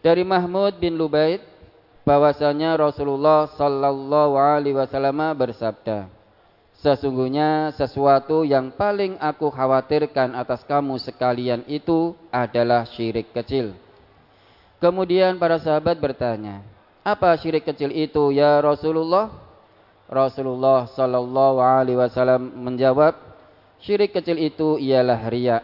Dari Mahmud bin Lubaid bahwasanya Rasulullah sallallahu alaihi wasallam bersabda, Sesungguhnya sesuatu yang paling aku khawatirkan atas kamu sekalian itu adalah syirik kecil. Kemudian para sahabat bertanya, apa syirik kecil itu ya Rasulullah? Rasulullah sallallahu alaihi wasallam menjawab, syirik kecil itu ialah riya.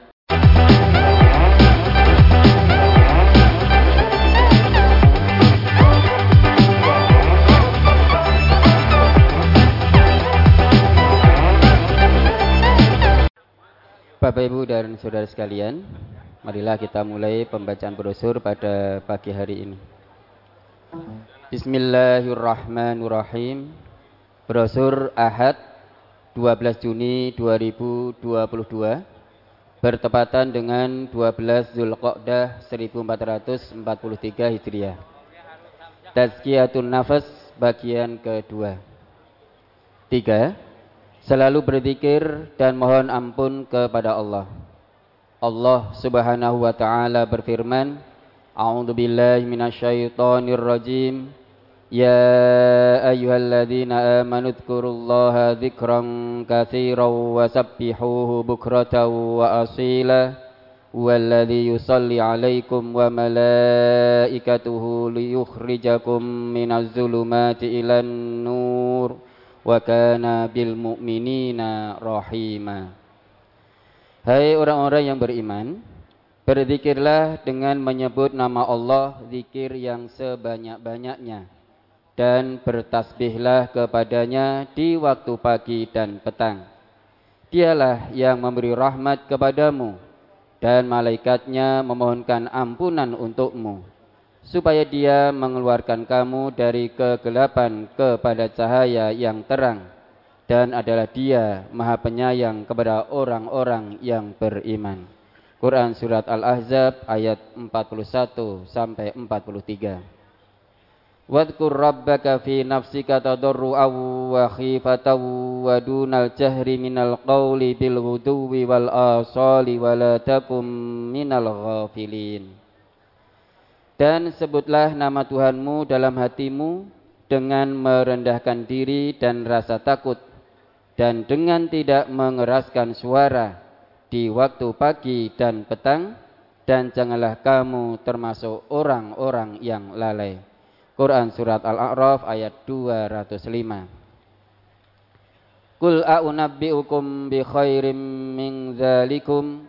Bapak Ibu dan saudara sekalian, marilah kita mulai pembacaan brosur pada pagi hari ini. Bismillahirrahmanirrahim. Brosur Ahad 12 Juni 2022 bertepatan dengan 12 Zulqa'dah 1443 Hijriah. Tazkiyatun Nafas bagian kedua. Tiga, selalu berzikir dan mohon ampun kepada Allah. Allah Subhanahu wa taala berfirman, A'udzu billahi minasyaitonir rajim. Ya ayyuhalladzina amanu dzkurullaha dzikran katsiran wasabbihuhu bukratan wa asila. Walladzi yusalli 'alaikum wa malaikatuhu liyukhrijakum minadz zulumati ilan nur wa kana bil. Hai orang-orang yang beriman, berzikirlah dengan menyebut nama Allah zikir yang sebanyak-banyaknya dan bertasbihlah kepadanya di waktu pagi dan petang. Dialah yang memberi rahmat kepadamu dan malaikatnya memohonkan ampunan untukmu supaya dia mengeluarkan kamu dari kegelapan kepada cahaya yang terang dan adalah dia maha penyayang kepada orang-orang yang beriman. Quran Surat Al-Ahzab ayat 41 sampai 43. Wadkur rabbaka fi nafsika tadarru'aw wa khifatan wa dunal jahri minal qawli bil ghuduwi wal asali wa la takum minal ghafilin. Dan sebutlah nama Tuhanmu dalam hatimu dengan merendahkan diri dan rasa takut dan dengan tidak mengeraskan suara di waktu pagi dan petang dan janganlah kamu termasuk orang-orang yang lalai. Quran surat Al-A'raf ayat 205. Qul a'unabbi'ukum bi khairim min dzalikum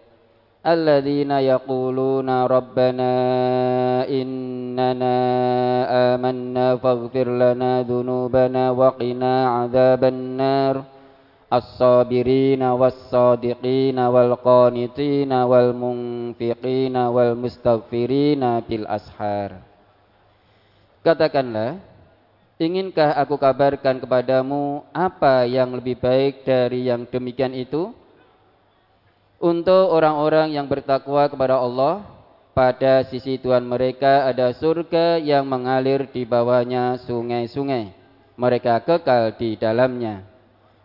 الذين يقولون ربنا إننا آمنا فاغفر لنا ذنوبنا وقنا عذاب النار الصابرين والصادقين والقانتين والمنفقين والمستغفرين بالأسحار Katakanlah, Inginkah aku kabarkan kepadamu apa yang lebih baik dari yang demikian itu? Untuk orang-orang yang bertakwa kepada Allah, pada sisi Tuhan mereka ada surga yang mengalir di bawahnya sungai-sungai. Mereka kekal di dalamnya.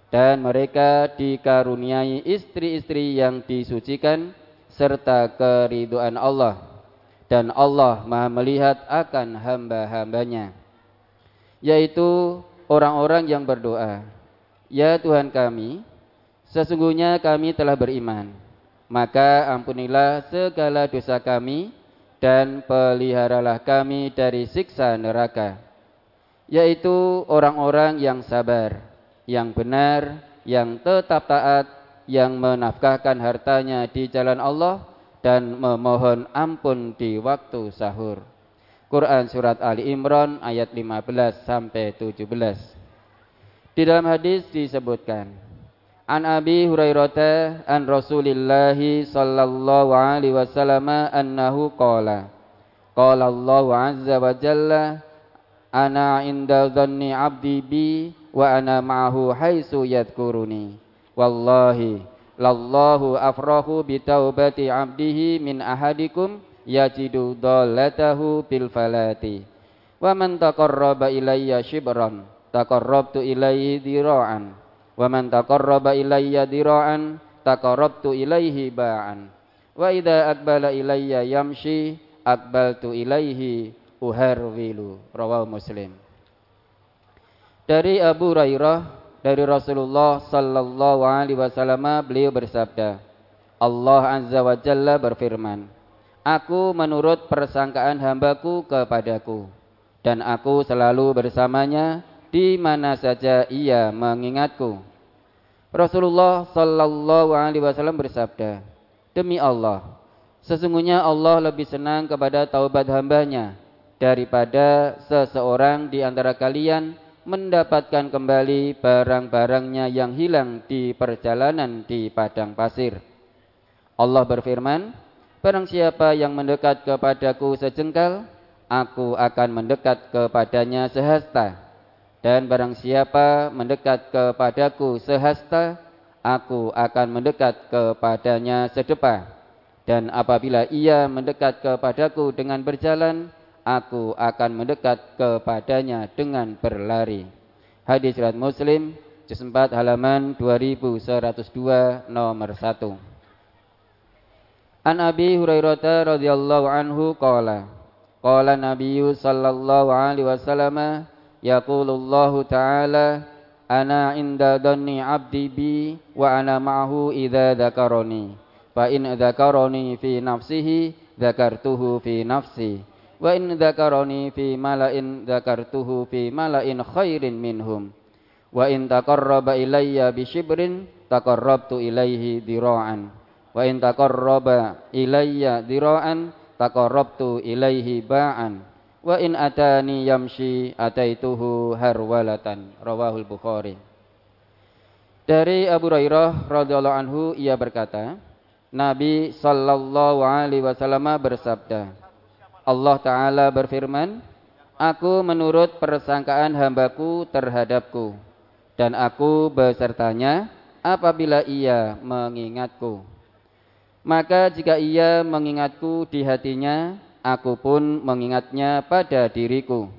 Dan mereka dikaruniai istri-istri yang disucikan serta keriduan Allah. Dan Allah maha melihat akan hamba-hambanya yaitu orang-orang yang berdoa, "Ya Tuhan kami, sesungguhnya kami telah beriman, maka ampunilah segala dosa kami dan peliharalah kami dari siksa neraka." Yaitu orang-orang yang sabar, yang benar, yang tetap taat, yang menafkahkan hartanya di jalan Allah dan memohon ampun di waktu sahur. Quran surat Ali Imran ayat 15 sampai 17. Di dalam hadis disebutkan An Abi Hurairah an Rasulillah sallallahu alaihi wasallam annahu qala Qala Allah azza wa jalla ana inda dhanni 'abdi bi wa ana ma'ahu haitsu yadhkuruni. Wallahi lallahu afrahu bi taubati abdihi min ahadikum yajidu dallatahu bil falati. Wa man taqarraba ilayya shibran taqarrabtu ilayhi dira'an wa man taqarraba ilayya dira'an taqarrabtu ilayhi ba'an. Wa idza aqbala ilayya yamshi aqbaltu ilayhi uharwilu. Rawahu muslim. Dari Abu Hurairah dari Rasulullah sallallahu alaihi wasallam beliau bersabda, Allah azza wa jalla berfirman, Aku menurut persangkaan hambaku kepadaku dan aku selalu bersamanya di mana saja ia mengingatku. Rasulullah sallallahu alaihi wasallam bersabda, Demi Allah, sesungguhnya Allah lebih senang kepada taubat hambanya daripada seseorang di antara kalian mendapatkan kembali barang-barangnya yang hilang di perjalanan di padang pasir. Allah berfirman, Barang siapa yang mendekat kepadaku sejengkal, aku akan mendekat kepadanya sehasta. Dan barang siapa mendekat kepadaku sehasta, aku akan mendekat kepadanya sedepa. Dan apabila ia mendekat kepadaku dengan berjalan, aku akan mendekat kepadanya dengan berlari. Hadis riwayat Muslim, juz 4 halaman 2102 nomor 1. An Abi Hurairah radhiyallahu anhu qala qala Nabi sallallahu alaihi wasallam yaqulullahu ta'ala ana inda dhanni 'abdi bi wa ana ma'ahu idza dzakarani fa in dzakarani fi nafsihi dzakartuhu fi nafsi wa in dzakarani fi mala'in dzakartuhu fi mala'in khairin minhum wa in taqarraba ilayya bi shibrin taqarrabtu ilaihi dira'an wa in taqarraba wa in atani yamshi ataituhu harwalatan rawahul bukhari dari Abu Hurairah radhiyallahu anhu ia berkata Nabi sallallahu alaihi wasallam bersabda Allah Ta'ala berfirman, Aku menurut persangkaan hambaku terhadapku, dan aku besertanya apabila ia mengingatku. Maka jika ia mengingatku di hatinya, aku pun mengingatnya pada diriku.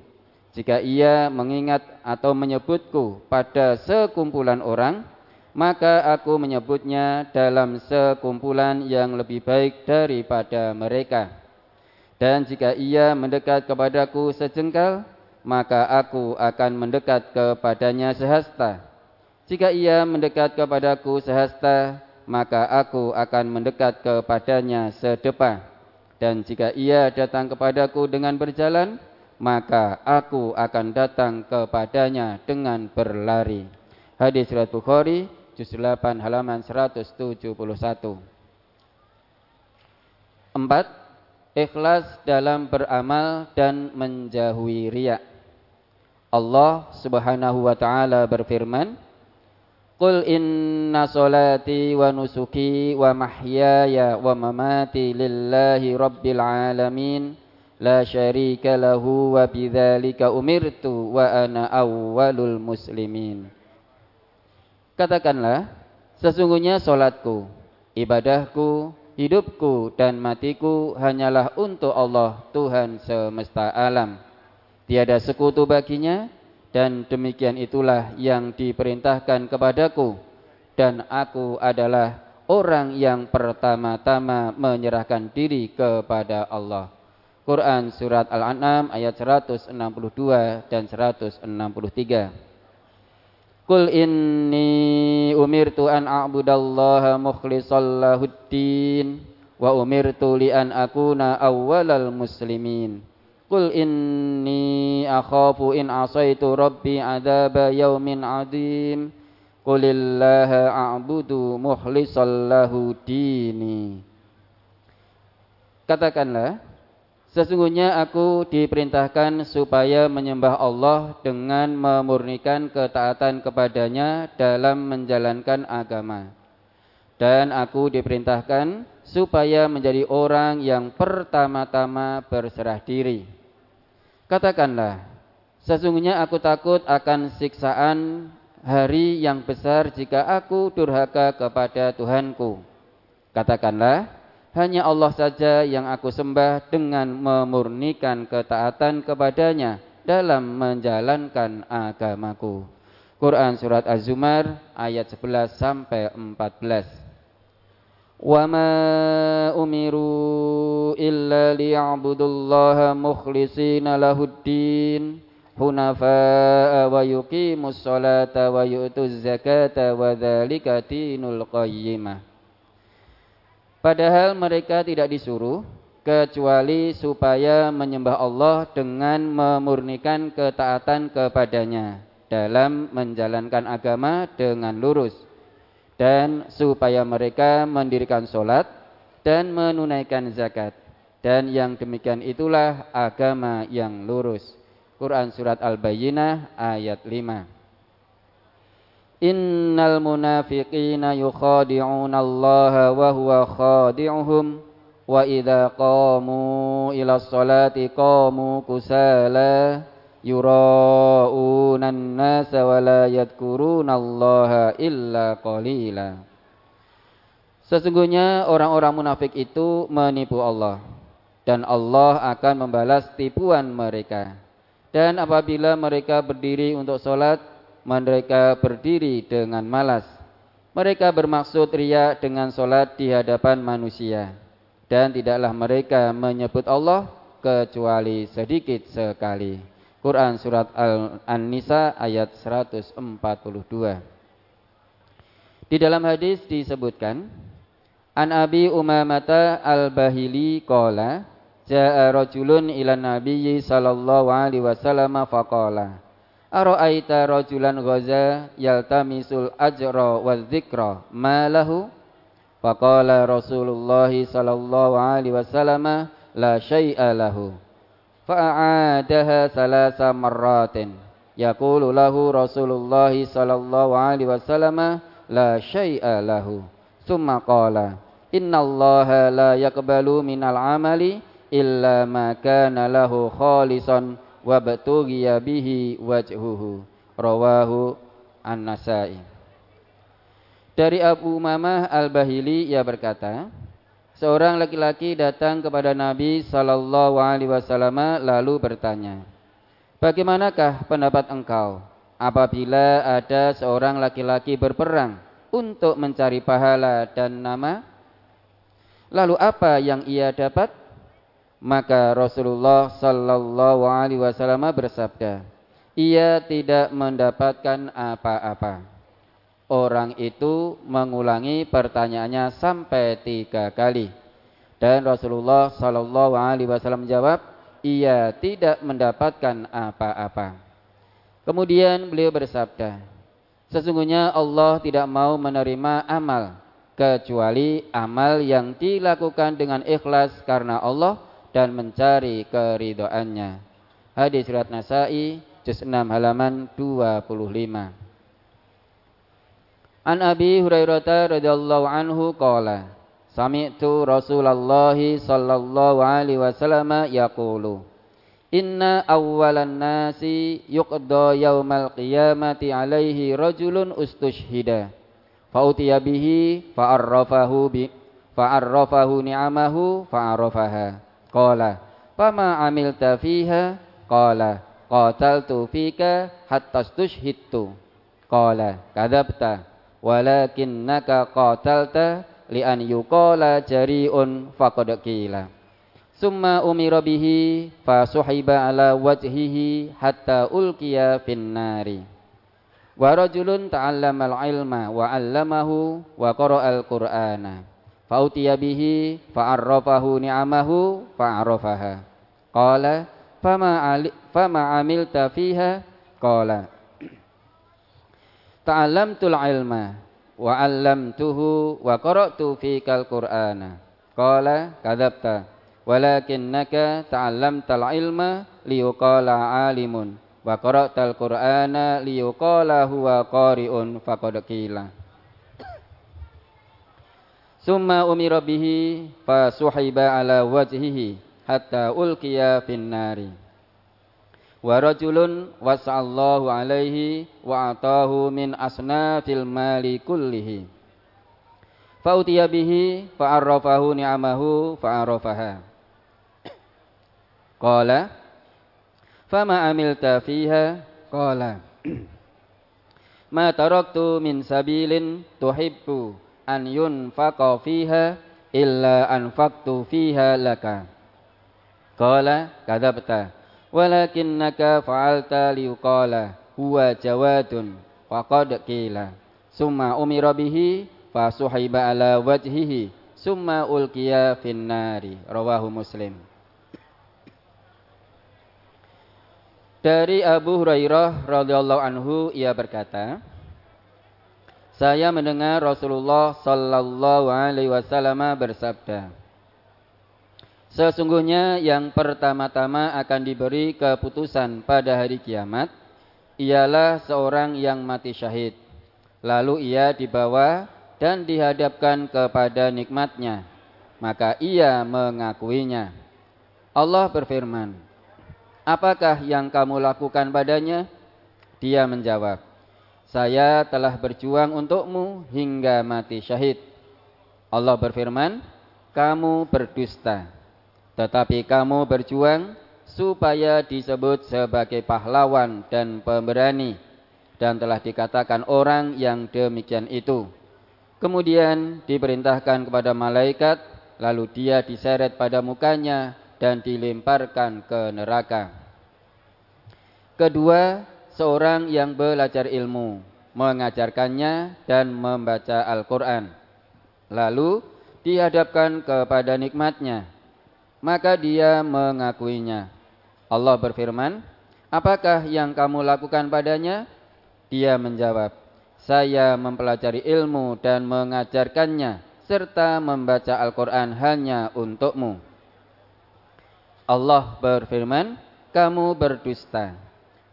Jika ia mengingat atau menyebutku pada sekumpulan orang, maka aku menyebutnya dalam sekumpulan yang lebih baik daripada mereka. Dan jika ia mendekat kepadaku sejengkal, maka aku akan mendekat kepadanya sehasta. Jika ia mendekat kepadaku sehasta, maka aku akan mendekat kepadanya sedepa. Dan jika ia datang kepadaku dengan berjalan, maka aku akan datang kepadanya dengan berlari. Hadis riwayat Bukhari, juz 8 halaman 171. 4 ikhlas dalam beramal dan menjauhi riya. Allah Subhanahu wa taala berfirman, "Qul inna salati wa nusuki wa mahyaya wa mamati lillahi rabbil alamin, la syarika lahu wa bidzalika umirtu wa ana awwalul muslimin." Katakanlah, sesungguhnya salatku, ibadahku, hidupku dan matiku hanyalah untuk Allah Tuhan semesta alam. Tiada sekutu baginya dan demikian itulah yang diperintahkan kepadaku dan aku adalah orang yang pertama-tama menyerahkan diri kepada Allah. Quran surat Al-An'am ayat 162 dan 163. Qul inni umirtu an a'budallaha mukhlishal lahuddin wa umirtu li an akuna awwalal muslimin. Qul inni akhafu in asaitu rabbi adzaba yaumin adzim. Qulillaha a'budu mukhlishal lahu dini. Katakanlah Sesungguhnya aku diperintahkan supaya menyembah Allah dengan memurnikan ketaatan kepadanya dalam menjalankan agama. Dan aku diperintahkan supaya menjadi orang yang pertama-tama berserah diri. Katakanlah, Sesungguhnya aku takut akan siksaan hari yang besar jika aku durhaka kepada Tuhanku. Katakanlah, hanya Allah saja yang aku sembah dengan memurnikan ketaatan kepadanya dalam menjalankan agamaku. Quran surat Az-Zumar ayat 11 sampai 14. Umiru illa liya'budullaha mukhlishina lahuddin hunafa'a wa yuqimus salata wa yu'tuz zakata wa dzalika dinul qayyimah. Padahal mereka tidak disuruh kecuali supaya menyembah Allah dengan memurnikan ketaatan kepadanya dalam menjalankan agama dengan lurus dan supaya mereka mendirikan solat dan menunaikan zakat. Dan yang demikian itulah agama yang lurus. Quran surat Al-Bayyinah ayat 5 Innal munafiqina yukhadi'una Allah wa huwa khadi'uhum. Wa idza qamu ila sholati qamu kusala yura'una an-nasa wa la yadhkuruna Allah illa qalila Sesungguhnya orang-orang munafik itu menipu Allah dan Allah akan membalas tipuan mereka. Dan apabila mereka berdiri untuk sholat, mereka berdiri dengan malas. Mereka bermaksud ria dengan solat di hadapan manusia. Dan tidaklah mereka menyebut Allah kecuali sedikit sekali. Quran Surat Al-An-Nisa ayat 142 Di dalam hadis disebutkan An Abi Umamata Al-Bahili Kola Ja'a rajulun ila nabiyyi sallallahu alaihi wasallam faqala Ara'aita rajulan ghaza yaltamisul ajra wa dzikra ma lahu Faqala Rasulullah sallallahu alaihi wasallam la syai'a lahu Fa'adaha salasa marratin. Yaqulu lahu Rasulullah sallallahu alaihi wasallam la syai'a lahu. Summa qala Inna Allah la yakbalu minal amali illa ma kana lahu khalisan wa batughiya bihi wajhuhu. Rawahu An-Nasai. Dari Abu Umamah Al-Bahili ia berkata Seorang laki-laki datang kepada Nabi sallallahu alaihi wasallam lalu bertanya Bagaimanakah pendapat engkau apabila ada seorang laki-laki berperang untuk mencari pahala dan nama Lalu apa yang ia dapat? Maka Rasulullah sallallahu alaihi wasallam bersabda, ia tidak mendapatkan apa-apa. Orang itu mengulangi pertanyaannya sampai tiga kali. Dan Rasulullah sallallahu alaihi wasallam menjawab, ia tidak mendapatkan apa-apa. Kemudian beliau bersabda, sesungguhnya Allah tidak mau menerima amal kecuali amal yang dilakukan dengan ikhlas karena Allah dan mencari keridoannya. Hadis riwayat Nasai juz 6 halaman 25. An Abi Hurairah radhiyallahu anhu qala Sami'tu Rasulullah sallallahu alaihi wasallam yaqulu Inna awwalan nasi yuqda yaumal qiyamati alaihi rajulun ustushhida Fa'utiya bihi fa'arrafahu bi fa'arrafahu ni'amahu fa'arrafaha Qala, "Fama amilta fiha?" Qala, "Qataltu fika hatta stushhidtu." Qala, "Kadzabta, walakinnaka qatalta li an yuqala jari'un faqad qila." Summa umira bihi suhiba ala wajhihi hatta ulqiya fin nari. Wa rajulun ta'allama al-ilma wa 'allamahu wa qara'a al-Qur'ana Fa'utiya bihi fa'arrafahu ni'amahu fa'arrafaha. Qala fama ali, fama amilta fiha? Qala ta'allamtul ilma wa 'allamtuhu wa qara'tu fikal qur'ana. Qala kadzabta walakinnaka ta'allamtal ilma liyuqala 'alimun wa qara'tal qur'ana liyuqala huwa qari'un faqad qila. Summa umira bihi suhiba ala wajhihi hatta ulqiya fin nari. Wa rajulun wasa'allahu alaihi wa atahu min asnafil mali kullihi. Fautiya bihi fa'arrafahu ni'amahu fa'arrafaha. Qala fama amilta fiha? Qala ma taraktu min sabilin tuhibbu an yunfaqa fiha illa anfaqtu fiha laka. Qala kadzabta walakinnaka fa'alta liqala huwa jawadun faqad qila. Summa umira bihi fasuhiba ala wajhihi. Summa ulqiya finnari. Rawahu muslim. Dari Abu Hurairah radhiyallahu anhu ia berkata saya mendengar Rasulullah sallallahu alaihi wasallam bersabda Sesungguhnya yang pertama-tama akan diberi keputusan pada hari kiamat ialah seorang yang mati syahid. Lalu ia dibawa dan dihadapkan kepada nikmatnya. Maka ia mengakuinya. Allah berfirman, Apakah yang kamu lakukan padanya? Dia menjawab, Saya telah berjuang untukmu hingga mati syahid. Allah berfirman, Kamu berdusta tetapi kamu berjuang supaya disebut sebagai pahlawan dan pemberani dan telah dikatakan orang yang demikian itu. Kemudian diperintahkan kepada malaikat lalu dia diseret pada mukanya dan dilemparkan ke neraka. Kedua, seorang yang belajar ilmu, mengajarkannya dan membaca Al-Quran. Lalu dihadapkan kepada nikmatnya, maka dia mengakuinya. Allah berfirman, "Apakah yang kamu lakukan padanya?" Dia menjawab, "Saya mempelajari ilmu dan mengajarkannya serta membaca Al-Qur'an hanya untukmu." Allah berfirman, "Kamu berdusta,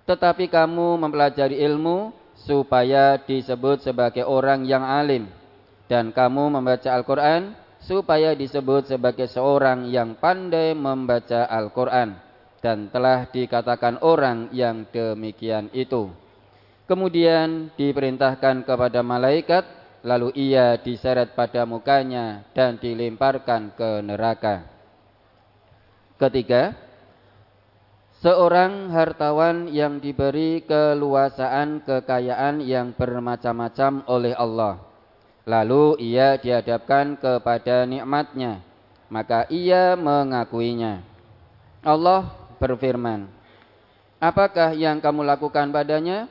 tetapi kamu mempelajari ilmu supaya disebut sebagai orang yang alim dan kamu membaca Al-Qur'an supaya disebut sebagai seorang yang pandai membaca Al-Quran dan telah dikatakan orang yang demikian itu. Kemudian diperintahkan kepada malaikat, lalu ia diseret pada mukanya dan dilemparkan ke neraka. Ketiga, seorang hartawan yang diberi keluasaan kekayaan yang bermacam-macam oleh Allah Lalu ia dihadapkan kepada nikmatnya, maka ia mengakuinya. Allah berfirman, Apakah yang kamu lakukan padanya?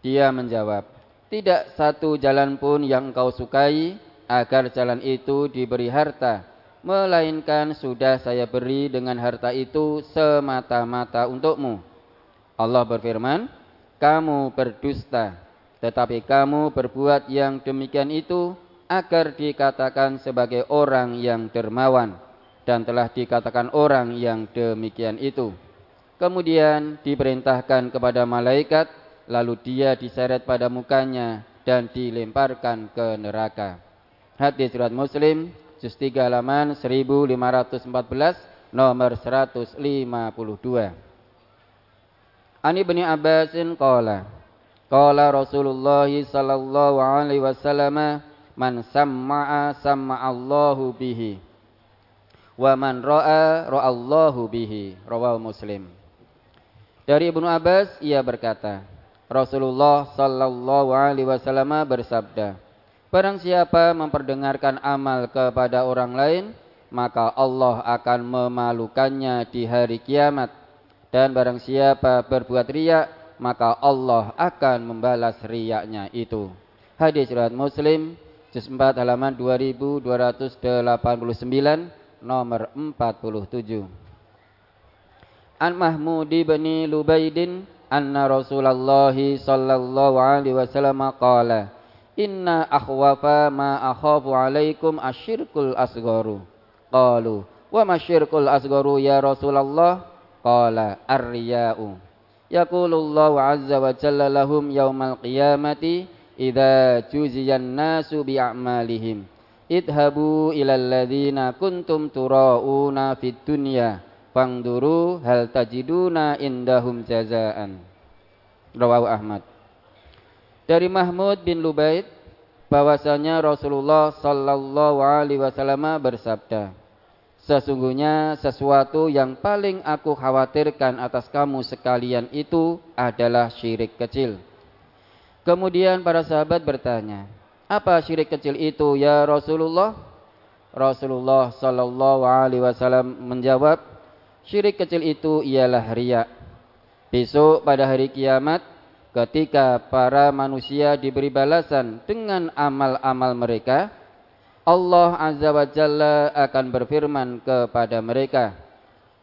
Dia menjawab, Tidak satu jalan pun yang kau sukai agar jalan itu diberi harta, melainkan sudah saya beri dengan harta itu semata-mata untukmu. Allah berfirman, Kamu berdusta tetapi kamu berbuat yang demikian itu agar dikatakan sebagai orang yang dermawan dan telah dikatakan orang yang demikian itu. Kemudian diperintahkan kepada malaikat lalu dia diseret pada mukanya dan dilemparkan ke neraka. Hadis surat Muslim juz 3 halaman 1514 nomor 152. Ani bin Abbasin qala Qala Rasulullah sallallahu alaihi wasallam man samma'a samma'allahu bihi wa man ra'a ra'allahu bihi rawahu Muslim. Dari Ibnu Abbas ia berkata, Rasulullah sallallahu alaihi wasallam bersabda, Barang siapa memperdengarkan amal kepada orang lain, maka Allah akan memalukannya di hari kiamat. Dan barang siapa berbuat riak, maka Allah akan membalas riyaknya itu. Hadis riwayat Muslim juz 4 halaman 2289 nomor 47. An Mahmud bin Lubaidin anna Rasulullah sallallahu alaihi wasallam qala Inna akhwafa ma akhafu alaikum asyirkul asgharu. Qalu wa ma syirkul asgharu ya Rasulullah? Qala ar-riya'u. Yaqulullahu azza wa jalla lahum yaumal qiyamati idza juziyan nasu bi'amalihim idhabu ilal ladzina kuntum turauna fid dunya fangduru hal tajiduna indahum jazaan. Rawahu Ahmad. Dari Mahmud bin Lubaid bahwasanya Rasulullah sallallahu alaihi wasallam bersabda, Sesungguhnya sesuatu yang paling aku khawatirkan atas kamu sekalian itu adalah syirik kecil. Kemudian para sahabat bertanya, apa syirik kecil itu ya Rasulullah? Rasulullah sallallahu alaihi wasallam menjawab, syirik kecil itu ialah riya. Besok pada hari kiamat ketika para manusia diberi balasan dengan amal-amal mereka, Allah Azza wa Jalla akan berfirman kepada mereka,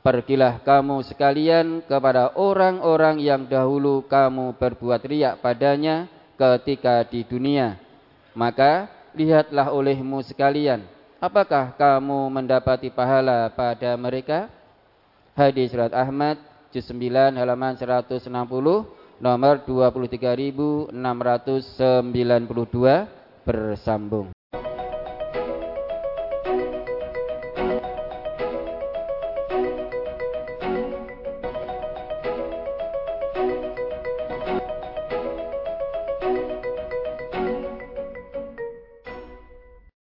Pergilah kamu sekalian kepada orang-orang yang dahulu kamu berbuat riak padanya ketika di dunia. Maka lihatlah olehmu sekalian, apakah kamu mendapati pahala pada mereka? Hadis surat Ahmad, juz 9 halaman 160, nomor 23692 bersambung.